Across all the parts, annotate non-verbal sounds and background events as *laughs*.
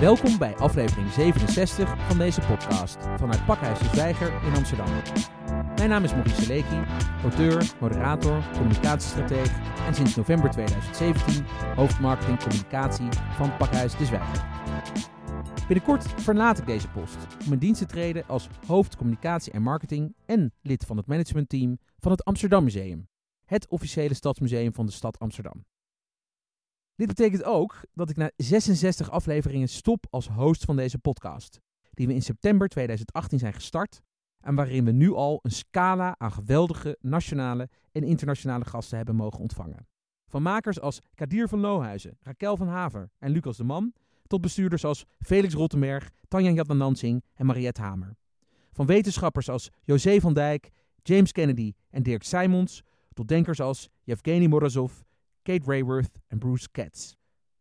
Welkom bij aflevering 67 van deze podcast vanuit Pakhuis de Zwijger in Amsterdam. Mijn naam is Maurice Seleki, auteur, moderator, communicatiestrateeg en sinds november 2017 hoofdmarketing communicatie van Pakhuis de Zwijger. Binnenkort verlaat ik deze post om in dienst te treden als hoofd communicatie en marketing en lid van het managementteam van het Amsterdam Museum, het officiële stadsmuseum van de stad Amsterdam. Dit betekent ook dat ik na 66 afleveringen stop als host van deze podcast, die we in september 2018 zijn gestart en waarin we nu al een scala aan geweldige nationale en internationale gasten hebben mogen ontvangen. Van makers als Kadir van Lohuizen, Raquel van Haver en Lucas de Man, tot bestuurders als Felix Rottenberg, Tanja Jatnanansing en Mariette Hamer. Van wetenschappers als José van Dijk, James Kennedy en Dirk Simons, tot denkers als Yevgeny Morozov, Kate Rayworth en Bruce Katz.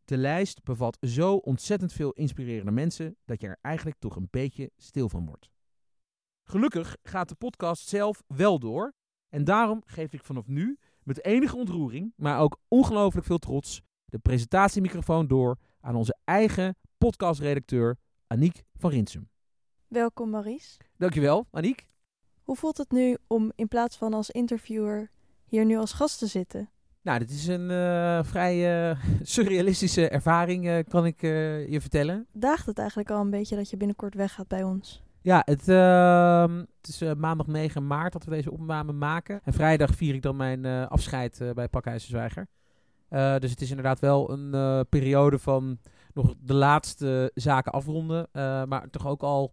De lijst bevat zo ontzettend veel inspirerende mensen dat je er eigenlijk toch een beetje stil van wordt. Gelukkig gaat de podcast zelf wel door en daarom geef ik vanaf nu met enige ontroering, maar ook ongelooflijk veel trots, de presentatiemicrofoon door aan onze eigen podcastredacteur Aniek van Rinsum. Welkom Maurice. Dankjewel, Aniek. Hoe voelt het nu om in plaats van als interviewer hier nu als gast te zitten? Nou, dit is een uh, vrij uh, *laughs* surrealistische ervaring, uh, kan ik je vertellen. Daagt het eigenlijk al een beetje dat je binnenkort weggaat bij ons? Ja, het, ehm, het is maandag 9 maart dat we deze opname maken. En vrijdag vier ik dan mijn afscheid bij Pakhuis de Zwijger. dus het is inderdaad wel een periode van nog de laatste zaken afronden. maar toch ook al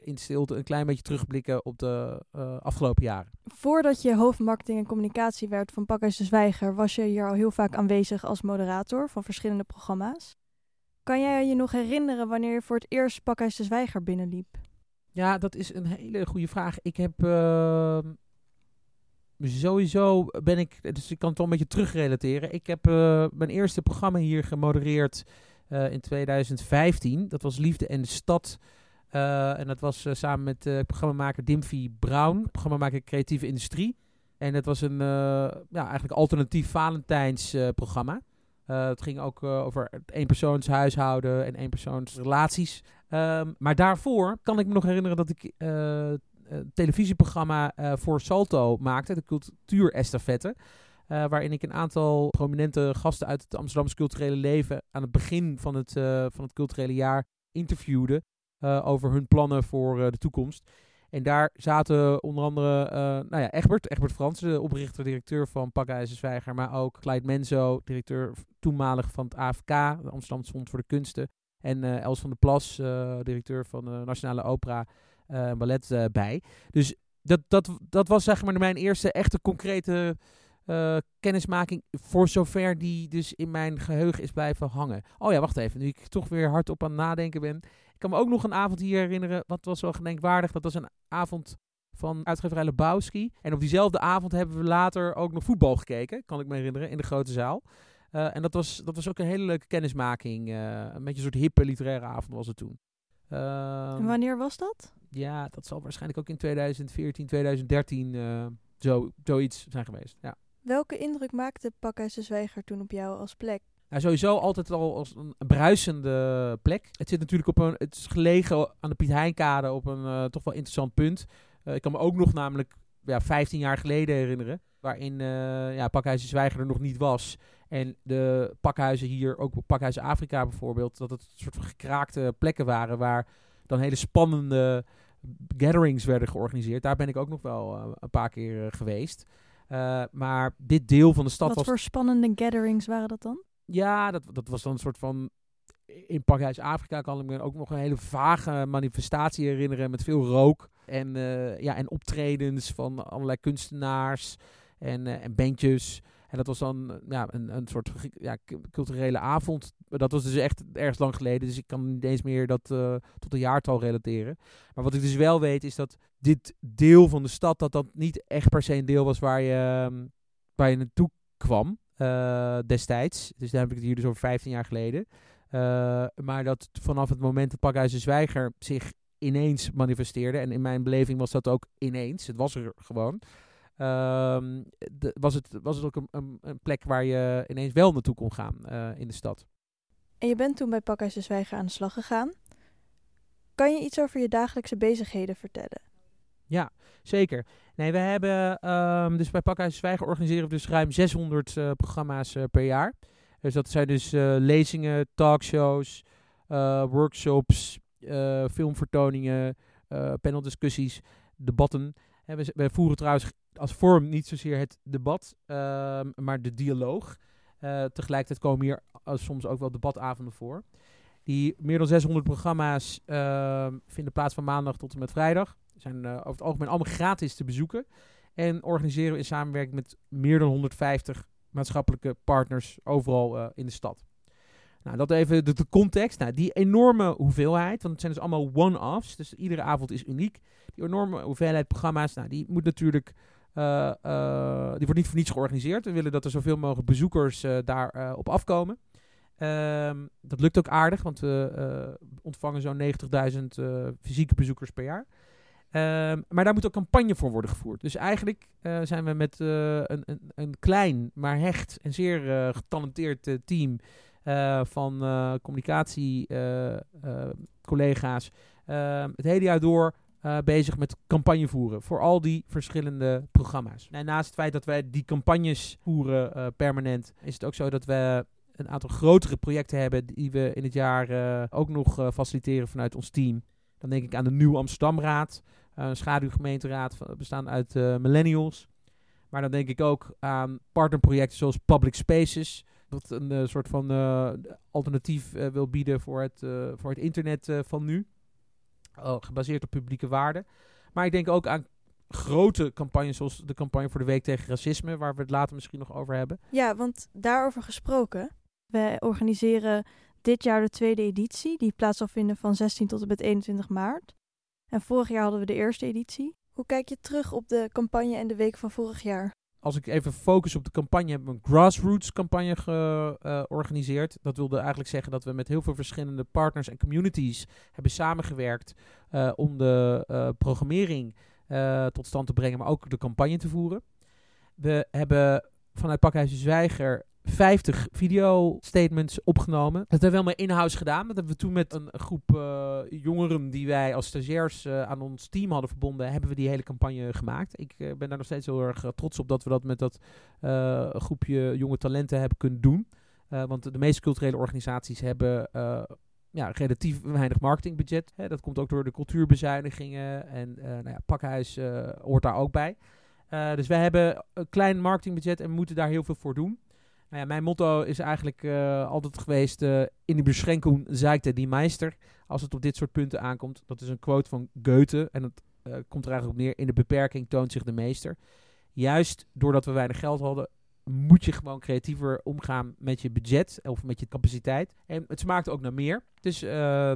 in stilte een klein beetje terugblikken op de uh, afgelopen jaren. Voordat je hoofdmarketing en communicatie werd van Pakhuis de Zwijger, was je hier al heel vaak aanwezig als moderator van verschillende programma's. Kan jij je nog herinneren wanneer je voor het eerst Pakhuis de Zwijger binnenliep? Ja, dat is een hele goede vraag. Ik heb uh, sowieso ben ik, dus ik kan het wel een beetje terugrelateren. Ik heb mijn eerste programma hier gemodereerd in 2015. Dat was Liefde en de Stad. Uh, en dat was uh, samen met uh, programmamaker Dimfy Brown, programmamaker Creatieve Industrie. En het was een ja, eigenlijk alternatief Valentijns programma. het ging ook over eenpersoons huishouden en eenpersoons relaties. Um, maar daarvoor kan ik me nog herinneren dat ik een televisieprogramma voor Salto maakte, de cultuurestafette. waarin ik een aantal prominente gasten uit het Amsterdamse culturele leven aan het begin van het, van het culturele jaar interviewde. Uh, over hun plannen voor uh, de toekomst. En daar zaten onder andere uh, nou ja, Egbert, Egbert Frans, de oprichter-directeur van Pakhuizen Zwijger, maar ook Clyde Menzo, directeur toenmalig van het AFK, de Amsterdam Fonds voor de Kunsten. En Els van der Plas, directeur van de Nationale Opera en Ballet bij. Dus dat, dat, dat was zeg maar mijn eerste echte concrete kennismaking, voor zover die dus in mijn geheugen is blijven hangen. Oh ja, wacht even, nu ik toch weer hardop aan het nadenken ben. Ik kan me ook nog een avond hier herinneren, wat was wel gedenkwaardig. Dat was een avond van uitgeverij Lebowski. En op diezelfde avond hebben we later ook nog voetbal gekeken, kan ik me herinneren, in de grote zaal. Uh, en dat was, dat was ook een hele leuke kennismaking. Uh, een beetje een soort hippe literaire avond was het toen. Uh, en wanneer was dat? Ja, dat zal waarschijnlijk ook in 2014, 2013 uh, zo, zoiets zijn geweest. Ja. Welke indruk maakte Pakhuis de Zwijger toen op jou als plek? Nou, sowieso altijd al als een bruisende plek. Het zit natuurlijk op een. Het is gelegen aan de Piet Heinkade op een uh, toch wel interessant punt. Uh, ik kan me ook nog namelijk ja, 15 jaar geleden herinneren. Waarin uh, ja, Pakhuizen Zwijger er nog niet was. En de pakhuizen hier, ook Pakhuizen Afrika bijvoorbeeld, dat het een soort van gekraakte plekken waren waar dan hele spannende gatherings werden georganiseerd. Daar ben ik ook nog wel een paar keer geweest. maar dit deel van de stad Wat was... voor spannende gatherings waren dat dan? Ja, dat, dat was dan een soort van. In Pakhuis Afrika kan ik me ook nog een hele vage manifestatie herinneren. Met veel rook. En, uh, ja, en optredens van allerlei kunstenaars en, uh, en bandjes. En dat was dan ja, een, een soort ja, culturele avond. Dat was dus echt ergens lang geleden. Dus ik kan niet eens meer dat uh, tot een jaartal relateren. Maar wat ik dus wel weet is dat dit deel van de stad... dat dat niet echt per se een deel was waar je, waar je naartoe kwam. Uh, destijds. Dus daar heb ik het hier dus over 15 jaar geleden. Uh, maar dat vanaf het moment dat Pakhuis de Zwijger zich ineens manifesteerde. En in mijn beleving was dat ook ineens. Het was er gewoon. ehm, de, was, het, was het ook een, een, een, plek waar je ineens wel naartoe kon gaan in de stad. En je bent toen bij Pakhuis de Zwijger aan de slag gegaan. Kan je iets over je dagelijkse bezigheden vertellen? Ja, zeker. Nee, we hebben um, dus bij Pakhuis Zwijger organiseren we dus ruim 600 uh, programma's uh, per jaar. Dus dat zijn dus uh, lezingen, talkshows, workshops, filmvertoningen, paneldiscussies, debatten. En we, we, voeren trouwens als vorm niet zozeer het debat, ehm, maar de dialoog. tegelijkertijd komen hier soms ook wel debatavonden voor. Die meer dan 600 programma's uh, vinden plaats van maandag tot en met vrijdag. Zijn uh, over het algemeen allemaal gratis te bezoeken. En organiseren we in samenwerking met meer dan 150 maatschappelijke partners overal uh, in de stad. Nou, dat even de, context. Nou, die enorme hoeveelheid, want het zijn dus allemaal one-offs. Dus iedere avond is uniek. Die enorme hoeveelheid programma's, nou, die moet natuurlijk... Uh, die wordt niet voor niets georganiseerd. We willen dat er zoveel mogelijk bezoekers daar op afkomen. Um, dat lukt ook aardig, want we ontvangen zo'n 90.000 uh, fysieke bezoekers per jaar. Um, maar daar moet ook campagne voor worden gevoerd. Dus eigenlijk uh, zijn we met een, een, een, klein, maar hecht en zeer getalenteerd team van communicatiecollega's ehm, het hele jaar door bezig met campagne voeren voor al die verschillende programma's. En naast het feit dat wij die campagnes voeren permanent, is het ook zo dat we een aantal grotere projecten hebben die we in het jaar ook nog faciliteren vanuit ons team. Dan denk ik aan de Nieuw Amsterdamraad, een schaduwgemeenteraad bestaan uit millennials. Maar dan denk ik ook aan partnerprojecten zoals Public Spaces, wat een soort van alternatief wil bieden voor het, voor het internet van nu. gebaseerd op publieke waarden. Maar ik denk ook aan grote campagnes zoals de campagne voor de Week tegen Racisme, waar we het later misschien nog over hebben. Ja, want daarover gesproken. We organiseren dit jaar de tweede editie, die plaats zal vinden van 16 tot en met 21 maart. En vorig jaar hadden we de eerste editie. Hoe kijk je terug op de campagne en de week van vorig jaar? Als ik even focus op de campagne, hebben we een grassroots campagne georganiseerd. Uh, dat wilde eigenlijk zeggen dat we met heel veel verschillende partners en communities hebben samengewerkt uh, om de uh, programmering tot stand te brengen, maar ook de campagne te voeren. We hebben vanuit Pakhuis de Zwijger 50 video-statements opgenomen. Dat hebben we wel in in-house gedaan. Dat hebben we toen met een groep uh, jongeren die wij als stagiairs uh, aan ons team hadden verbonden, hebben we die hele campagne gemaakt. Ik uh, ben daar nog steeds heel erg trots op dat we dat met dat groepje jonge talenten hebben kunnen doen. want de meeste culturele organisaties hebben ja, relatief weinig marketingbudget. Hè. Dat komt ook door de cultuurbezuinigingen. En nou ja, Pakhuis hoort daar ook bij. dus wij hebben een klein marketingbudget en moeten daar heel veel voor doen. Nou ja, mijn motto is eigenlijk uh, altijd geweest: uh, in de beschenking zeikte die meester. Als het op dit soort punten aankomt. Dat is een quote van Goethe. En dat uh, komt er eigenlijk op neer: in de beperking toont zich de meester. Juist doordat we weinig geld hadden, moet je gewoon creatiever omgaan met je budget of met je capaciteit. En het smaakt ook naar meer. Dus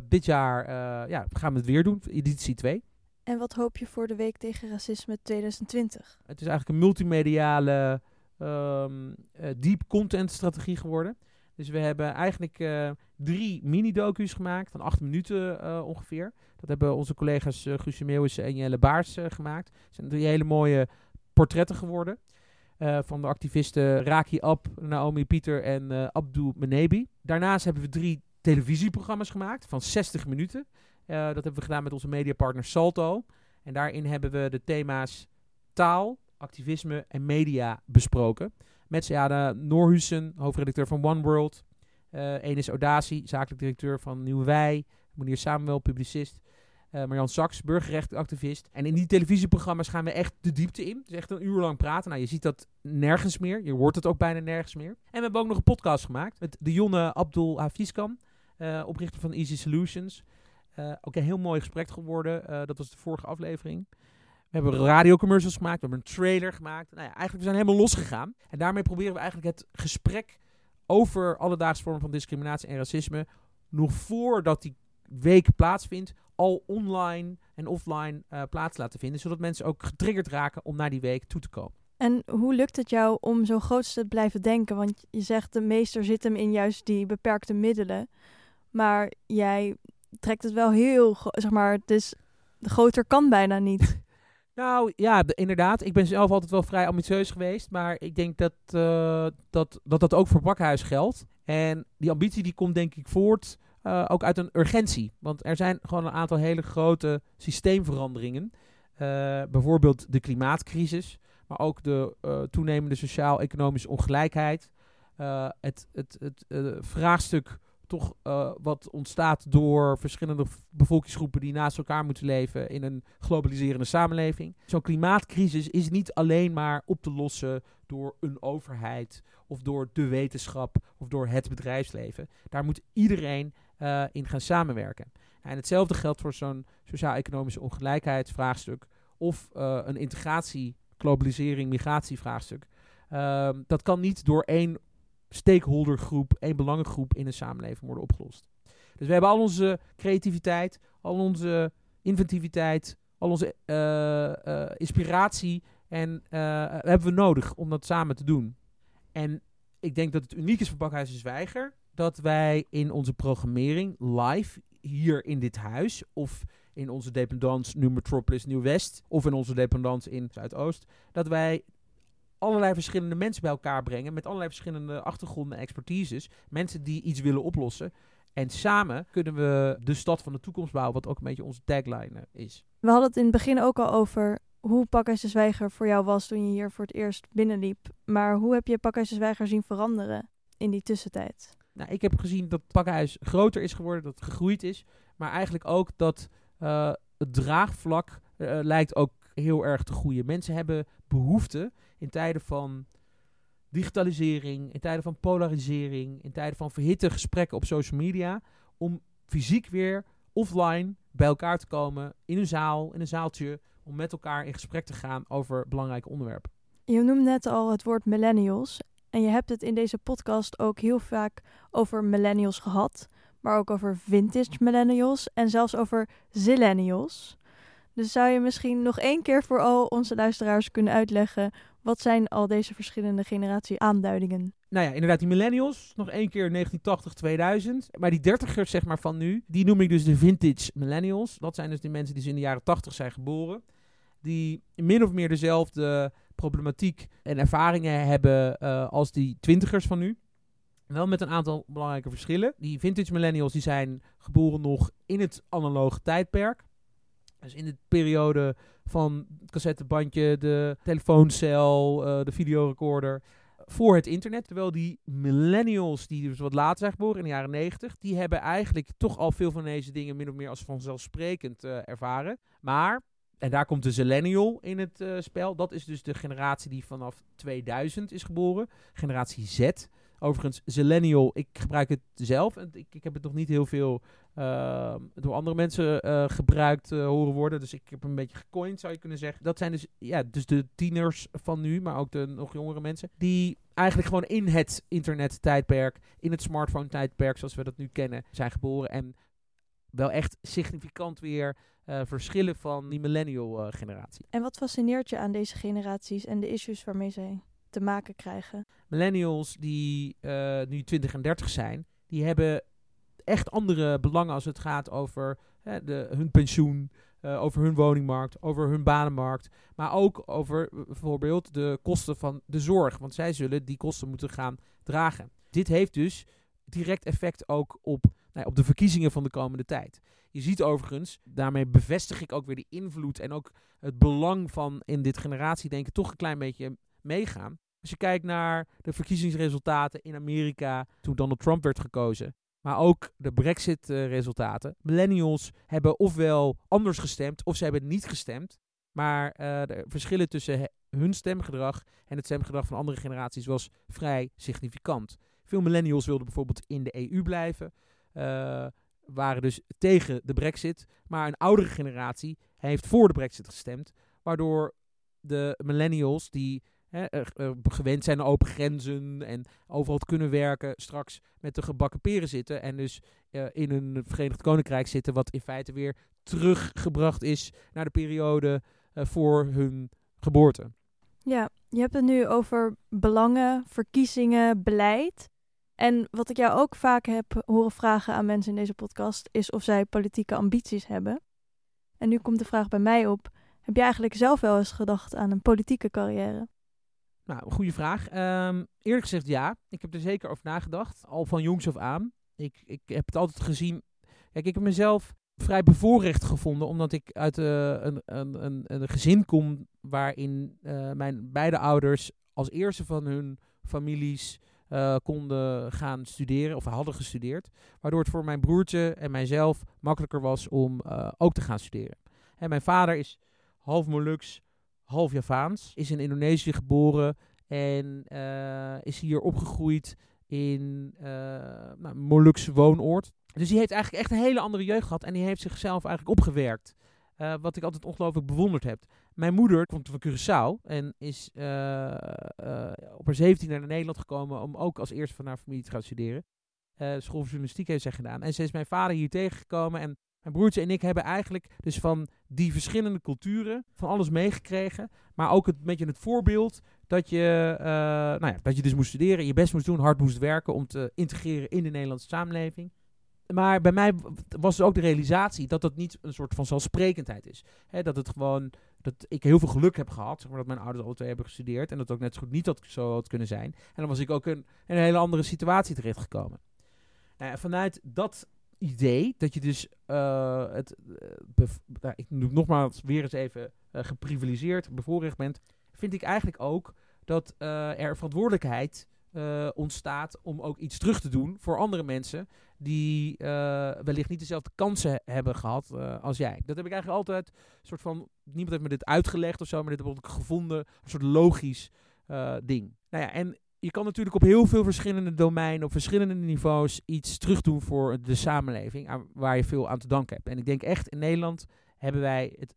dit jaar ja, gaan we het weer doen, editie 2. En wat hoop je voor de Week tegen Racisme 2020? Het is eigenlijk een multimediale um, deep content strategie geworden. Dus we hebben eigenlijk uh, drie mini-docu's gemaakt van acht minuten uh, ongeveer. Dat hebben onze collega's uh, Guusje Meeuwissen en Jelle Baars gemaakt. Het zijn drie hele mooie portretten geworden. van de activisten Raki Ab, Naomi Pieter en Abdul Menebi. Daarnaast hebben we drie televisieprogramma's gemaakt van 60 minuten. dat hebben we gedaan met onze mediapartner Salto. En daarin hebben we de thema's taal, activisme en media besproken. Met Seada Noorhusen, hoofdredacteur van One World. Uh, Enes Audaci, zakelijk directeur van Nieuwe Wij. Meneer Samuel, publicist. Uh, Marjan Saks, burgerrechtenactivist. En in die televisieprogramma's gaan we echt de diepte in. Dus echt een uur lang praten. Nou, je ziet dat nergens meer. Je hoort het ook bijna nergens meer. En we hebben ook nog een podcast gemaakt met de jonge Abdul Hafizkan, uh, oprichter van Easy Solutions. ook een heel mooi gesprek geworden. dat was de vorige aflevering. We hebben radiocommercials gemaakt, we hebben een trailer gemaakt. Nou ja, eigenlijk we zijn helemaal losgegaan. En daarmee proberen we eigenlijk het gesprek over alledaagse vormen van discriminatie en racisme, nog voordat die week plaatsvindt, al online en offline uh, plaats laten vinden. Zodat mensen ook getriggerd raken om naar die week toe te komen. En hoe lukt het jou om zo groot te blijven denken? Want je zegt de meester zit hem in juist die beperkte middelen. Maar jij trekt het wel heel, zeg maar, het is, groter kan bijna niet. *laughs* Nou ja, de- inderdaad. Ik ben zelf altijd wel vrij ambitieus geweest. Maar ik denk dat eh, dat, dat, dat ook voor Pakhuis geldt. En die ambitie die komt denk ik voort eh, ook uit een urgentie. Want er zijn gewoon een aantal hele grote systeemveranderingen. Eh, bijvoorbeeld de klimaatcrisis. Maar ook de toenemende sociaal-economische ongelijkheid. Het het, het vraagstuk toch eh, wat ontstaat door verschillende bevolkingsgroepen die naast elkaar moeten leven in een globaliserende samenleving. Zo'n klimaatcrisis is niet alleen maar op te lossen door een overheid of door de wetenschap of door het bedrijfsleven. Daar moet iedereen eh, in gaan samenwerken. En hetzelfde geldt voor zo'n sociaal-economische ongelijkheidsvraagstuk of eh, een integratie, globalisering, migratievraagstuk. Ehm, dat kan niet door één stakeholdergroep, één belangengroep in een samenleving worden opgelost. Dus we hebben al onze creativiteit, al onze inventiviteit, al onze eh, eh, inspiratie en eh, hebben we nodig om dat samen te doen. En ik denk dat het uniek is voor Bakhuis en Zwijger dat wij in onze programmering live hier in dit huis of in onze dependance New Metropolis Nieuw-West of in onze dependance in Zuidoost, dat wij allerlei verschillende mensen bij elkaar brengen met allerlei verschillende achtergronden en expertises. Mensen die iets willen oplossen. En samen kunnen we de stad van de toekomst bouwen, wat ook een beetje onze tagline is. We hadden het in het begin ook al over hoe Pakhuis de Zwijger voor jou was toen je hier voor het eerst binnenliep. Maar hoe heb je Pakhuis de Zwijger zien veranderen in die tussentijd? Nou, ik heb gezien dat het pakhuis groter is geworden, dat het gegroeid is. Maar eigenlijk ook dat eh, het draagvlak eh, lijkt ook heel erg te groeien. Mensen hebben behoefte in tijden van digitalisering, in tijden van polarisering, in tijden van verhitte gesprekken op social media, om fysiek weer offline bij elkaar te komen in een zaal, in een zaaltje, om met elkaar in gesprek te gaan over belangrijke onderwerpen. Je noemde net al het woord millennials. En je hebt het in deze podcast ook heel vaak over millennials gehad. Maar ook over vintage millennials en zelfs over zillennials. Dus zou je misschien nog één keer voor al onze luisteraars kunnen uitleggen... wat zijn al deze verschillende generatie aanduidingen? Nou ja, inderdaad, die millennials, nog één keer 1980, 2000. Maar die dertigers zeg maar van nu, die noem ik dus de vintage millennials. Dat zijn dus die mensen die in de jaren 80 zijn geboren. Die min of meer dezelfde problematiek en ervaringen hebben eh, als die twintigers van nu. Wel met een aantal belangrijke verschillen. Die vintage millennials die zijn geboren nog in het analoge tijdperk. Dus in de periode van het cassettebandje, de telefooncel, eh, de videorecorder voor het internet. Terwijl die millennials, die dus wat later zijn geboren in de jaren 90, die hebben eigenlijk toch al veel van deze dingen min of meer als vanzelfsprekend eh, ervaren. Maar, en daar komt de zillennial in het eh, spel, dat is dus de generatie die vanaf 2000 is geboren. Generatie Z. Overigens, zillennial, ik gebruik het zelf. En ik, ik heb het nog niet heel veel uh, door andere mensen uh, gebruikt uh, horen worden. Dus ik heb een beetje gecoind, zou je kunnen zeggen. Dat zijn dus, ja, dus de tieners van nu, maar ook de nog jongere mensen. Die eigenlijk gewoon in het internet-tijdperk, in het smartphone-tijdperk, zoals we dat nu kennen, zijn geboren. En wel echt significant weer uh, verschillen van die millennial-generatie. En wat fascineert je aan deze generaties en de issues waarmee zij te maken krijgen? Millennials die uh, nu 20 en 30 zijn, die hebben echt andere belangen als het gaat over de, hun pensioen, uh, over hun woningmarkt, over hun banenmarkt. Maar ook over bijvoorbeeld de kosten van de zorg. Want zij zullen die kosten moeten gaan dragen. Dit heeft dus direct effect ook op, nou, op de verkiezingen van de komende tijd. Je ziet overigens, daarmee bevestig ik ook weer de invloed en ook het belang van in dit generatiedenken toch een klein beetje meegaan. Als je kijkt naar de verkiezingsresultaten in Amerika toen Donald Trump werd gekozen, maar ook de Brexit-resultaten. Millennials hebben ofwel anders gestemd of ze hebben niet gestemd. Maar uh, de verschillen tussen hun stemgedrag en het stemgedrag van andere generaties was vrij significant. Veel millennials wilden bijvoorbeeld in de EU blijven, uh, waren dus tegen de Brexit. Maar een oudere generatie heeft voor de Brexit gestemd, waardoor de millennials die Gewend zijn aan open grenzen en overal kunnen werken, straks met de gebakken peren zitten en dus uh, in een Verenigd Koninkrijk zitten, wat in feite weer teruggebracht is naar de periode uh, voor hun geboorte. Ja, je hebt het nu over belangen, verkiezingen, beleid. En wat ik jou ook vaak heb horen vragen aan mensen in deze podcast is of zij politieke ambities hebben. En nu komt de vraag bij mij op: Heb je eigenlijk zelf wel eens gedacht aan een politieke carrière? Nou, goede vraag. Ehm, eerlijk gezegd ja. Ik heb er zeker over nagedacht. Al van jongs af aan. Ik, ik heb het altijd gezien. Kijk, ik heb mezelf vrij bevoorrecht gevonden. Omdat ik uit uh, een, een, een, een, gezin kom waarin uh, mijn beide ouders als eerste van hun families uh, konden gaan studeren. Of hadden gestudeerd. Waardoor het voor mijn broertje en mijzelf makkelijker was om ook te gaan studeren. En mijn vader is half Molux, half Javaans. Is in Indonesië geboren en uh, is hier opgegroeid in uh, nou, Molukse woonoord. Dus die heeft eigenlijk echt een hele andere jeugd gehad en die heeft zichzelf eigenlijk opgewerkt. Uh, wat ik altijd ongelooflijk bewonderd heb. Mijn moeder komt van Curaçao en is op haar 17 naar Nederland gekomen om ook als eerste van haar familie te gaan studeren. school voor journalistiek heeft zij gedaan. En ze is mijn vader hier tegengekomen en mijn broertje en ik hebben eigenlijk dus van die verschillende culturen van alles meegekregen. Maar ook het beetje het voorbeeld dat je, uh, nou ja, dat je dus moest studeren, je best moest doen, hard moest werken om te integreren in de Nederlandse samenleving. Maar bij mij was dus ook de realisatie dat dat niet een soort van zelfsprekendheid is. dat het gewoon, dat ik heel veel geluk heb gehad, zeg maar, dat mijn ouders alle twee hebben gestudeerd. En dat ook net zo goed niet had, zo had kunnen zijn. En dan was ik ook in, een hele andere situatie terechtgekomen. Nou vanuit dat idee dat je dus uh, het, uh, nou, ik noem nogmaals weer eens even uh, geprivilegeerd, bevoorrecht bent, vind ik eigenlijk ook dat er verantwoordelijkheid ontstaat om ook iets terug te doen voor andere mensen die wellicht niet dezelfde kansen hebben gehad als jij. Dat heb ik eigenlijk altijd soort van, niemand heeft me dit uitgelegd of zo, maar dit heb ik gevonden, een soort logisch ding. Nou ja, en je kan natuurlijk op heel veel verschillende domeinen, op verschillende niveaus iets terugdoen voor de samenleving, waar je veel aan te danken hebt. En ik denk echt, in Nederland hebben wij het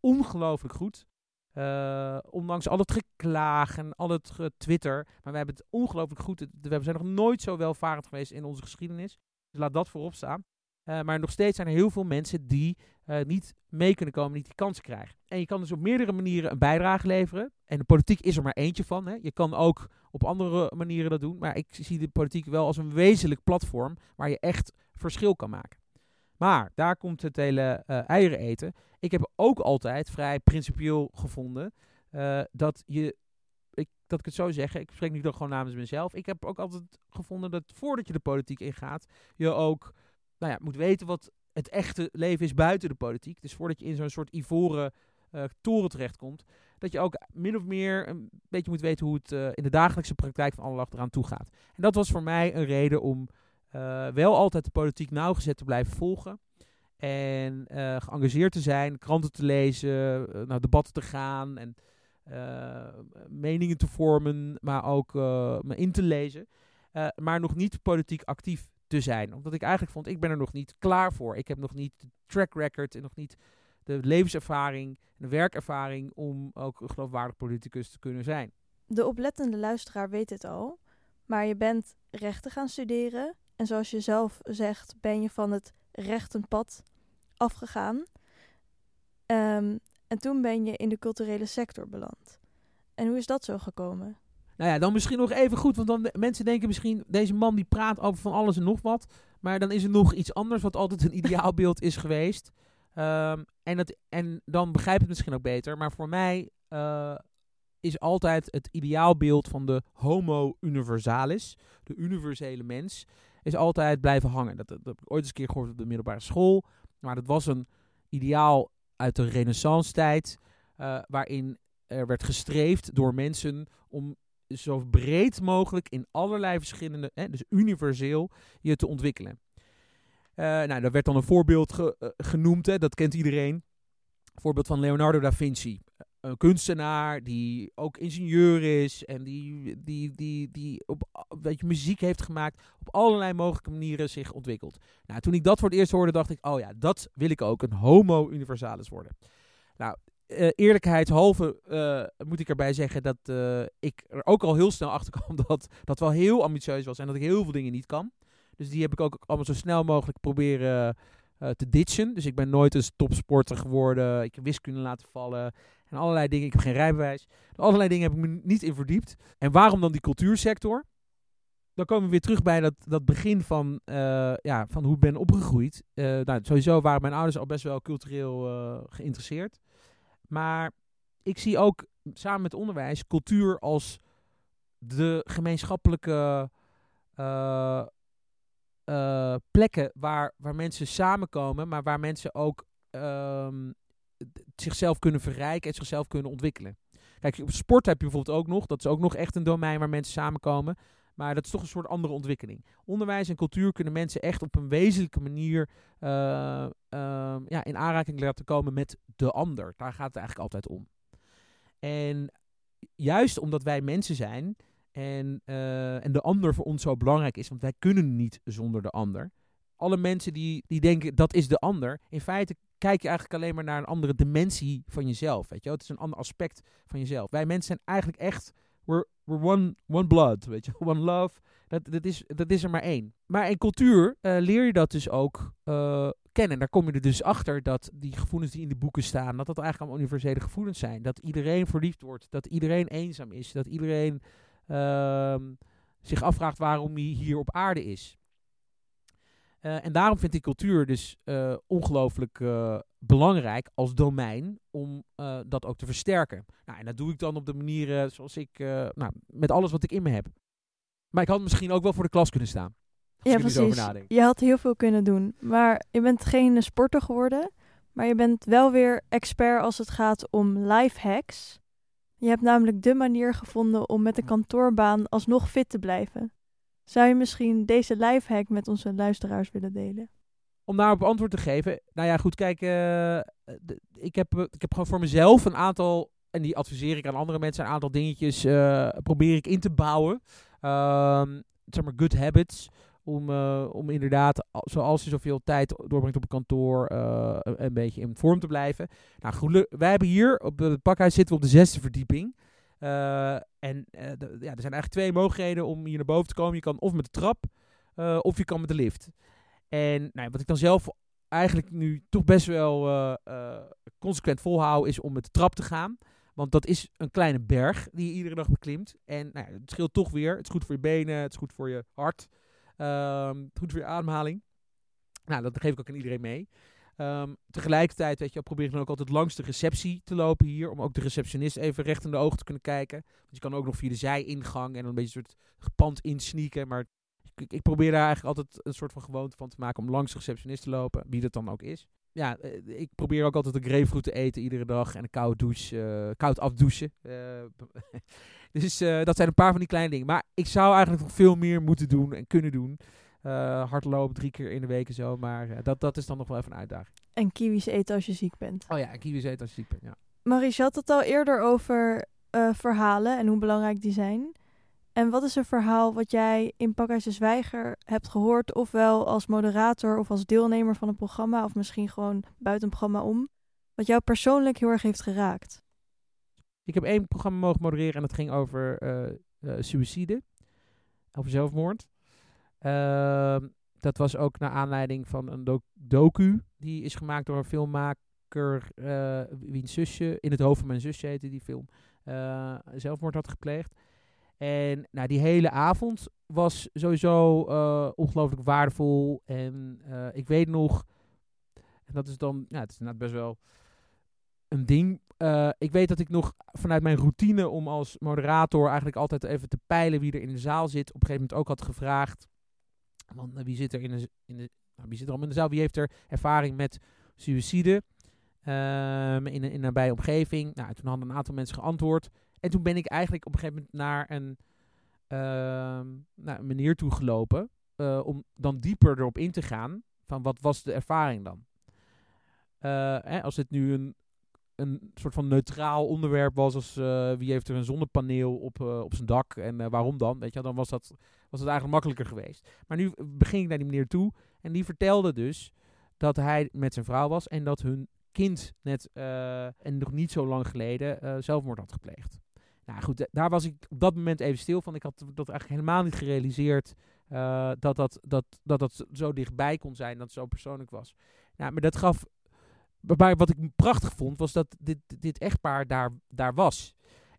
ongelooflijk goed. Uh, ondanks al het geklaag en al het Twitter. Maar we hebben het ongelooflijk goed. We zijn nog nooit zo welvarend geweest in onze geschiedenis. Dus laat dat voorop staan. Uh, maar nog steeds zijn er heel veel mensen die uh, niet mee kunnen komen, niet die kans krijgen. En je kan dus op meerdere manieren een bijdrage leveren. En de politiek is er maar eentje van. Hè. Je kan ook op andere manieren dat doen. Maar ik zie de politiek wel als een wezenlijk platform waar je echt verschil kan maken. Maar daar komt het hele uh, eieren eten. Ik heb ook altijd vrij principieel gevonden dat je. Ik, dat ik het zo zeg, ik spreek nu toch gewoon namens mezelf. Ik heb ook altijd gevonden dat voordat je de politiek ingaat, je ook nou ja, moet weten wat het echte leven is buiten de politiek. Dus voordat je in zo'n soort ivoren uh, toren terechtkomt, dat je ook min of meer een beetje moet weten hoe het uh, in de dagelijkse praktijk van allerlei eraan toe gaat. En dat was voor mij een reden om uh, wel altijd de politiek nauwgezet te blijven volgen. En geëngageerd te zijn, kranten te lezen, naar debatten te gaan en meningen te vormen, maar ook me in te lezen. maar nog niet politiek actief te zijn. Omdat ik eigenlijk vond, ik ben er nog niet klaar voor. Ik heb nog niet de track record en nog niet de levenservaring en de werkervaring om ook een geloofwaardig politicus te kunnen zijn. De oplettende luisteraar weet het al, maar je bent rechten gaan studeren en zoals je zelf zegt, ben je van het rechtenpad afgegaan. Um, en toen ben je in de culturele sector beland. En hoe is dat zo gekomen? Nou ja, dan misschien nog even goed, want dan mensen denken misschien, deze man die praat over van alles en nog wat. Maar dan is er nog iets anders wat altijd een ideaalbeeld is geweest. Um, en, dat, en dan begrijp ik het misschien ook beter. Maar voor mij uh, is altijd het ideaalbeeld van de homo universalis, de universele mens, is altijd blijven hangen. Dat, heb ik ooit eens een keer gehoord op de middelbare school. Maar dat was een ideaal uit de renaissance tijd, uh, waarin er werd gestreefd door mensen om zo breed mogelijk in allerlei verschillende, hè, dus universeel, je te ontwikkelen. Uh, nou, daar werd dan een voorbeeld ge, uh, genoemd, hè, dat kent iedereen. Voorbeeld van Leonardo da Vinci. Een kunstenaar die ook ingenieur is en die, die, die, die op weet je, muziek heeft gemaakt, op allerlei mogelijke manieren zich ontwikkelt. Nou, toen ik dat voor het eerst hoorde, dacht ik, oh ja, dat wil ik ook, een homo universalis worden. Nou, uh, eerlijkheidshalve uh, moet ik erbij zeggen dat uh, ik er ook al heel snel achter *laughs* kwam dat dat wel heel ambitieus was en dat ik heel veel dingen niet kan. Dus die heb ik ook allemaal zo snel mogelijk proberen te ditchen. Dus ik ben nooit een topsporter geworden. Ik heb wiskunde laten vallen en allerlei dingen. Ik heb geen rijbewijs. Allerlei dingen heb ik me niet in verdiept. En waarom dan die cultuursector? Dan komen we weer terug bij dat, dat begin van, ja, van hoe ik ben opgegroeid. nou, sowieso waren mijn ouders al best wel cultureel geïnteresseerd. Maar ik zie ook samen met onderwijs cultuur als de gemeenschappelijke uh, plekken waar, waar mensen samenkomen, maar waar mensen ook um, zichzelf kunnen verrijken en zichzelf kunnen ontwikkelen. Kijk, op sport heb je bijvoorbeeld ook nog, dat is ook nog echt een domein waar mensen samenkomen. Maar dat is toch een soort andere ontwikkeling. Onderwijs en cultuur kunnen mensen echt op een wezenlijke manier uh, uh, ja, in aanraking laten komen met de ander. Daar gaat het eigenlijk altijd om. En juist omdat wij mensen zijn en, uh, en de ander voor ons zo belangrijk is, want wij kunnen niet zonder de ander. Alle mensen die, die denken dat is de ander, in feite kijk je eigenlijk alleen maar naar een andere dimensie van jezelf. Weet je? Het is een ander aspect van jezelf. Wij mensen zijn eigenlijk echt we're one, one blood, weet je, *laughs* one love. Dat, dat, is, dat is er maar één. Maar in cultuur uh, leer je dat dus ook uh, kennen. Daar kom je er dus achter dat die gevoelens die in de boeken staan, dat dat eigenlijk allemaal universele gevoelens zijn. Dat iedereen verliefd wordt, dat iedereen eenzaam is, dat iedereen uh, zich afvraagt waarom hij hier op aarde is. Uh, en daarom vind ik cultuur dus uh, ongelooflijk uh, belangrijk als domein om dat ook te versterken. Nou, en dat doe ik dan op de manier zoals ik, nou, met alles wat ik in me heb. Maar ik had misschien ook wel voor de klas kunnen staan. Ja, precies. Je had heel veel kunnen doen. Maar je bent geen sporter geworden. Maar je bent wel weer expert als het gaat om life hacks. Je hebt namelijk de manier gevonden om met een kantoorbaan alsnog fit te blijven. Zou je misschien deze lifehack met onze luisteraars willen delen? Om daarop antwoord te geven. Nou ja, goed, kijk. Uh, ik, heb, ik heb gewoon voor mezelf een aantal. En die adviseer ik aan andere mensen. Een aantal dingetjes probeer ik in te bouwen. Uh, zeg maar, good habits. Om, om inderdaad, zoals je zoveel tijd doorbrengt op een kantoor, een beetje in vorm te blijven. Nou, wij hebben hier op het pakhuis zitten we op de zesde verdieping. Uh, en de, ja, er zijn eigenlijk twee mogelijkheden om hier naar boven te komen. Je kan of met de trap, uh, of je kan met de lift. En nou, wat ik dan zelf eigenlijk nu toch best wel consequent volhoud, is om met de trap te gaan. Want dat is een kleine berg die je iedere dag beklimt. En nou, het scheelt toch weer. Het is goed voor je benen, het is goed voor je hart. Ehm, goed voor je ademhaling. Nou, dat geef ik ook aan iedereen mee. Um, tegelijkertijd weet je, probeer ik dan ook altijd langs de receptie te lopen hier. Om ook de receptionist even recht in de ogen te kunnen kijken. Want je kan ook nog via de zijingang en een beetje een soort gepand insneaken. Maar ik, ik, probeer daar eigenlijk altijd een soort van gewoonte van te maken om langs de receptionist te lopen. Wie dat dan ook is. Ja, uh, ik probeer ook altijd een grapefruit te eten iedere dag. En een koude douche, uh, koud afdouchen. Uh, *laughs* dus dat zijn een paar van die kleine dingen. Maar ik zou eigenlijk nog veel meer moeten doen en kunnen doen. Uh, hardlopen drie keer in de week en zo. Maar uh, dat, dat is dan nog wel even een uitdaging. En kiwis eten als je ziek bent. Oh ja, en kiwis eten als je ziek bent, ja. Maries, je had het al eerder over uh, verhalen en hoe belangrijk die zijn. En wat is een verhaal wat jij in Pakhuis de Zwijger hebt gehoord... ofwel als moderator of als deelnemer van een programma... of misschien gewoon buiten een programma om... wat jou persoonlijk heel erg heeft geraakt? Ik heb één programma mogen modereren en dat ging over suïcide. Over zelfmoord. Uh, dat was ook naar aanleiding van een do docu. Die is gemaakt door een filmmaker. Uh, wiens zusje, in het hoofd van mijn zusje heette die film. Uh, zelfmoord had gepleegd. En nou, die hele avond was sowieso uh, ongelooflijk waardevol. En ik weet nog. En dat is dan. Ja, het is inderdaad best wel een ding. Ik weet dat ik nog vanuit mijn routine om als moderator eigenlijk altijd even te peilen wie er in de zaal zit. Op een gegeven moment ook had gevraagd want wie zit er in de, in de nou, wie zit er in de zaal? Wie heeft er ervaring met suïcide um, in, in een nabije omgeving? Nou, toen hadden een aantal mensen geantwoord. En toen ben ik eigenlijk op een gegeven moment naar een, uh, naar een meneer toe gelopen. Uh, om dan dieper erop in te gaan. Van wat was de ervaring dan? Uh, hè, als het nu een, een soort van neutraal onderwerp was als uh, wie heeft er een zonnepaneel op, uh, op zijn dak en uh, waarom dan, weet je, dan was dat, was het eigenlijk makkelijker geweest. Maar nu begin ik naar die meneer toe en die vertelde dus dat hij met zijn vrouw was en dat hun kind net en nog niet zo lang geleden zelfmoord had gepleegd. Nou goed, daar was ik op dat moment even stil van. Ik had dat eigenlijk helemaal niet gerealiseerd dat, dat, dat, dat dat zo dichtbij kon zijn, dat het zo persoonlijk was. Nou, maar dat gaf maar wat ik prachtig vond, was dat dit, dit echtpaar daar, daar was.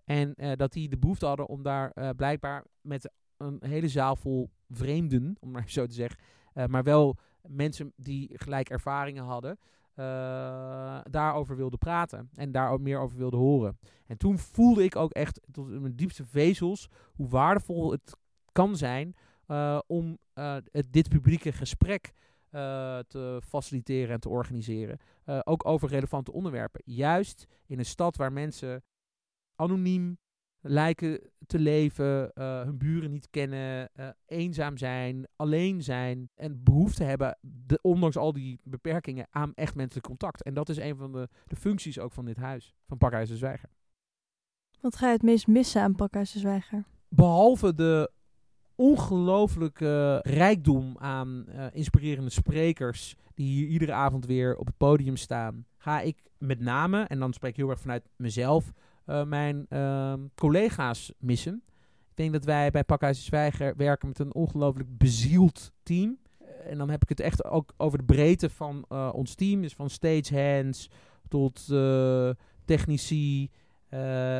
En uh, dat die de behoefte hadden om daar uh, blijkbaar met een hele zaal vol vreemden, om maar *laughs* zo te zeggen, uh, maar wel mensen die gelijk ervaringen hadden, eh, daarover wilde praten en daar ook meer over wilde horen. En toen voelde ik ook echt tot in mijn diepste vezels hoe waardevol het kan zijn om het, dit publieke gesprek te faciliteren en te organiseren. ook over relevante onderwerpen. Juist in een stad waar mensen anoniem lijken te leven, uh, hun buren niet kennen, uh, eenzaam zijn, alleen zijn en behoefte hebben, de, ondanks al die beperkingen, aan echt menselijk contact. En dat is een van de, de functies ook van dit huis, van Pakhuis de Zwijger. Wat ga je het meest missen aan Pakhuis de Zwijger? Behalve de ongelooflijke rijkdom aan uh, inspirerende sprekers die hier iedere avond weer op het podium staan, ga ik met name, en dan spreek ik heel erg vanuit mezelf, uh, mijn uh, collega's missen. Ik denk dat wij bij Pakhuis Zwijger werken met een ongelooflijk bezield team. Uh, en dan heb ik het echt ook over de breedte van ons team. Dus van stagehands tot technici,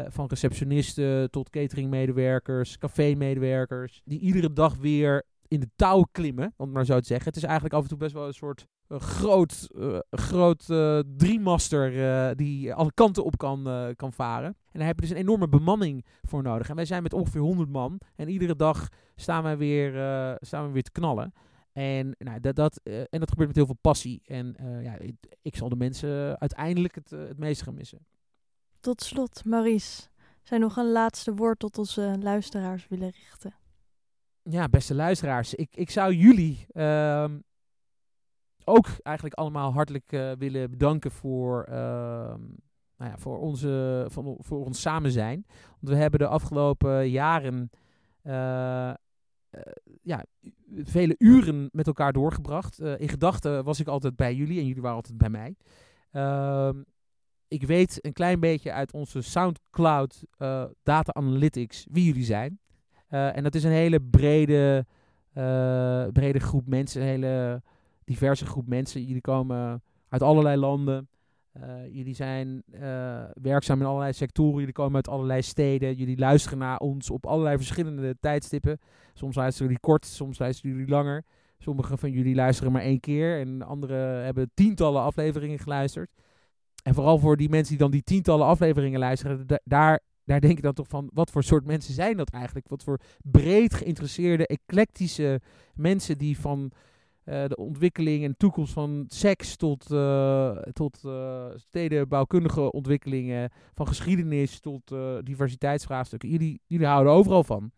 van receptionisten tot cateringmedewerkers, cafémedewerkers. Die iedere dag weer in de touw klimmen, om maar zo te zeggen. Het is eigenlijk af en toe best wel een soort een groot, uh, groot uh, driemaster die alle kanten op kan, kan varen. En daar heb je dus een enorme bemanning voor nodig. En wij zijn met ongeveer 100 man. En iedere dag staan wij weer, staan we weer te knallen. En, nou, dat, dat, en dat gebeurt met heel veel passie. En ja, ik, ik, zal de mensen uiteindelijk het, het meest gaan missen. Tot slot, Maurice. Zijn nog een laatste woord tot onze luisteraars willen richten? Ja, beste luisteraars. Ik, ik zou jullie ehm, ook eigenlijk allemaal hartelijk uh, willen bedanken voor, uh, nou ja, voor, onze, van, voor ons samen zijn. Want we hebben de afgelopen jaren uh, ja, vele uren met elkaar doorgebracht. in gedachten was ik altijd bij jullie en jullie waren altijd bij mij. Ik weet een klein beetje uit onze SoundCloud Data Analytics wie jullie zijn. en dat is een hele brede, brede groep mensen, een hele diverse groep mensen. Jullie komen uit allerlei landen. Jullie zijn werkzaam in allerlei sectoren. Jullie komen uit allerlei steden. Jullie luisteren naar ons op allerlei verschillende tijdstippen. Soms luisteren jullie kort, soms luisteren jullie langer. Sommige van jullie luisteren maar één keer. En anderen hebben tientallen afleveringen geluisterd. En vooral voor die mensen die dan die tientallen afleveringen luisteren, daar, daar denk ik dan toch van, wat voor soort mensen zijn dat eigenlijk? Wat voor breed geïnteresseerde, eclectische mensen die van uh, de ontwikkeling en toekomst van seks tot, uh, tot uh, stedenbouwkundige ontwikkelingen, van geschiedenis tot diversiteitsvraagstukken. Jullie, jullie houden overal van.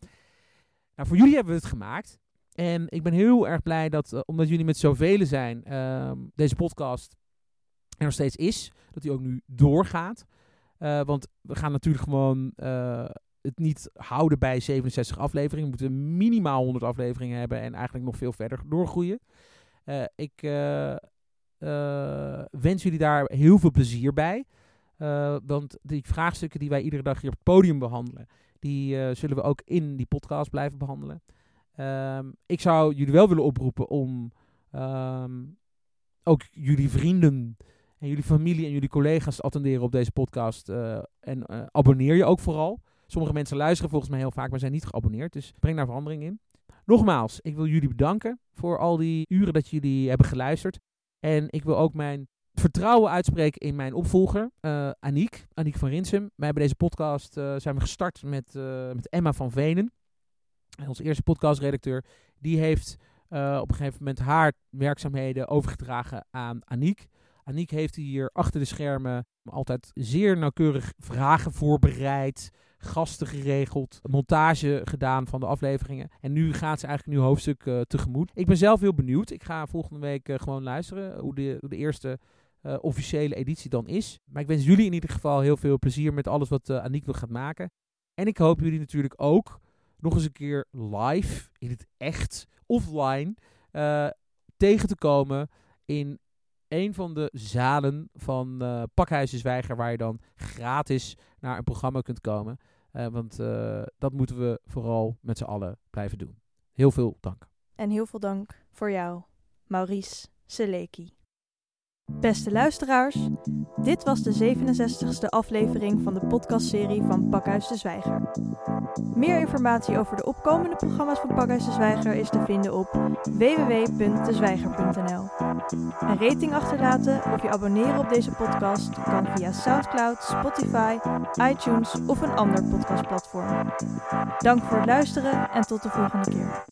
Nou, voor jullie hebben we het gemaakt. En ik ben heel erg blij dat, omdat jullie met zoveel zijn, ehm, deze podcast er nog steeds is. Dat die ook nu doorgaat. want we gaan natuurlijk gewoon het niet houden bij 67 afleveringen. We moeten minimaal 100 afleveringen hebben en eigenlijk nog veel verder doorgroeien. Uh, ik wens jullie daar heel veel plezier bij. want die vraagstukken die wij iedere dag hier op het podium behandelen, die zullen we ook in die podcast blijven behandelen. Um, ik zou jullie wel willen oproepen om um, ook jullie vrienden en jullie familie en jullie collega's te attenderen op deze podcast. en abonneer je ook vooral. Sommige mensen luisteren volgens mij heel vaak, maar zijn niet geabonneerd. Dus breng daar verandering in. Nogmaals, ik wil jullie bedanken voor al die uren dat jullie hebben geluisterd. En ik wil ook mijn vertrouwen uitspreken in mijn opvolger, uh, Aniek, Aniek van Rinsum. Wij hebben deze podcast zijn we gestart met, met Emma van Venen, onze eerste podcastredacteur. Die heeft op een gegeven moment haar werkzaamheden overgedragen aan Aniek. Aniek heeft hier achter de schermen altijd zeer nauwkeurig vragen voorbereid gasten geregeld, montage gedaan van de afleveringen. En nu gaat ze eigenlijk een hoofdstuk uh, tegemoet. Ik ben zelf heel benieuwd. Ik ga volgende week uh, gewoon luisteren hoe de, de eerste uh, officiële editie dan is. Maar ik wens jullie in ieder geval heel veel plezier met alles wat Aniek nog gaat maken. En ik hoop jullie natuurlijk ook nog eens een keer live, in het echt, offline, tegen te komen in een van de zalen van uh, Pakhuizen Zwijger, waar je dan gratis naar een programma kunt komen. Uh, want uh, dat moeten we vooral met z'n allen blijven doen. Heel veel dank. En heel veel dank voor jou, Maurice Seleki. Beste luisteraars, dit was de 67ste aflevering van de podcastserie van Pakhuis de Zwijger. Meer informatie over de opkomende programma's van Pakhuis de Zwijger is te vinden op www.dezwijger.nl. Een rating achterlaten of je abonneren op deze podcast kan via SoundCloud, Spotify, iTunes of een ander podcastplatform. Dank voor het luisteren en tot de volgende keer.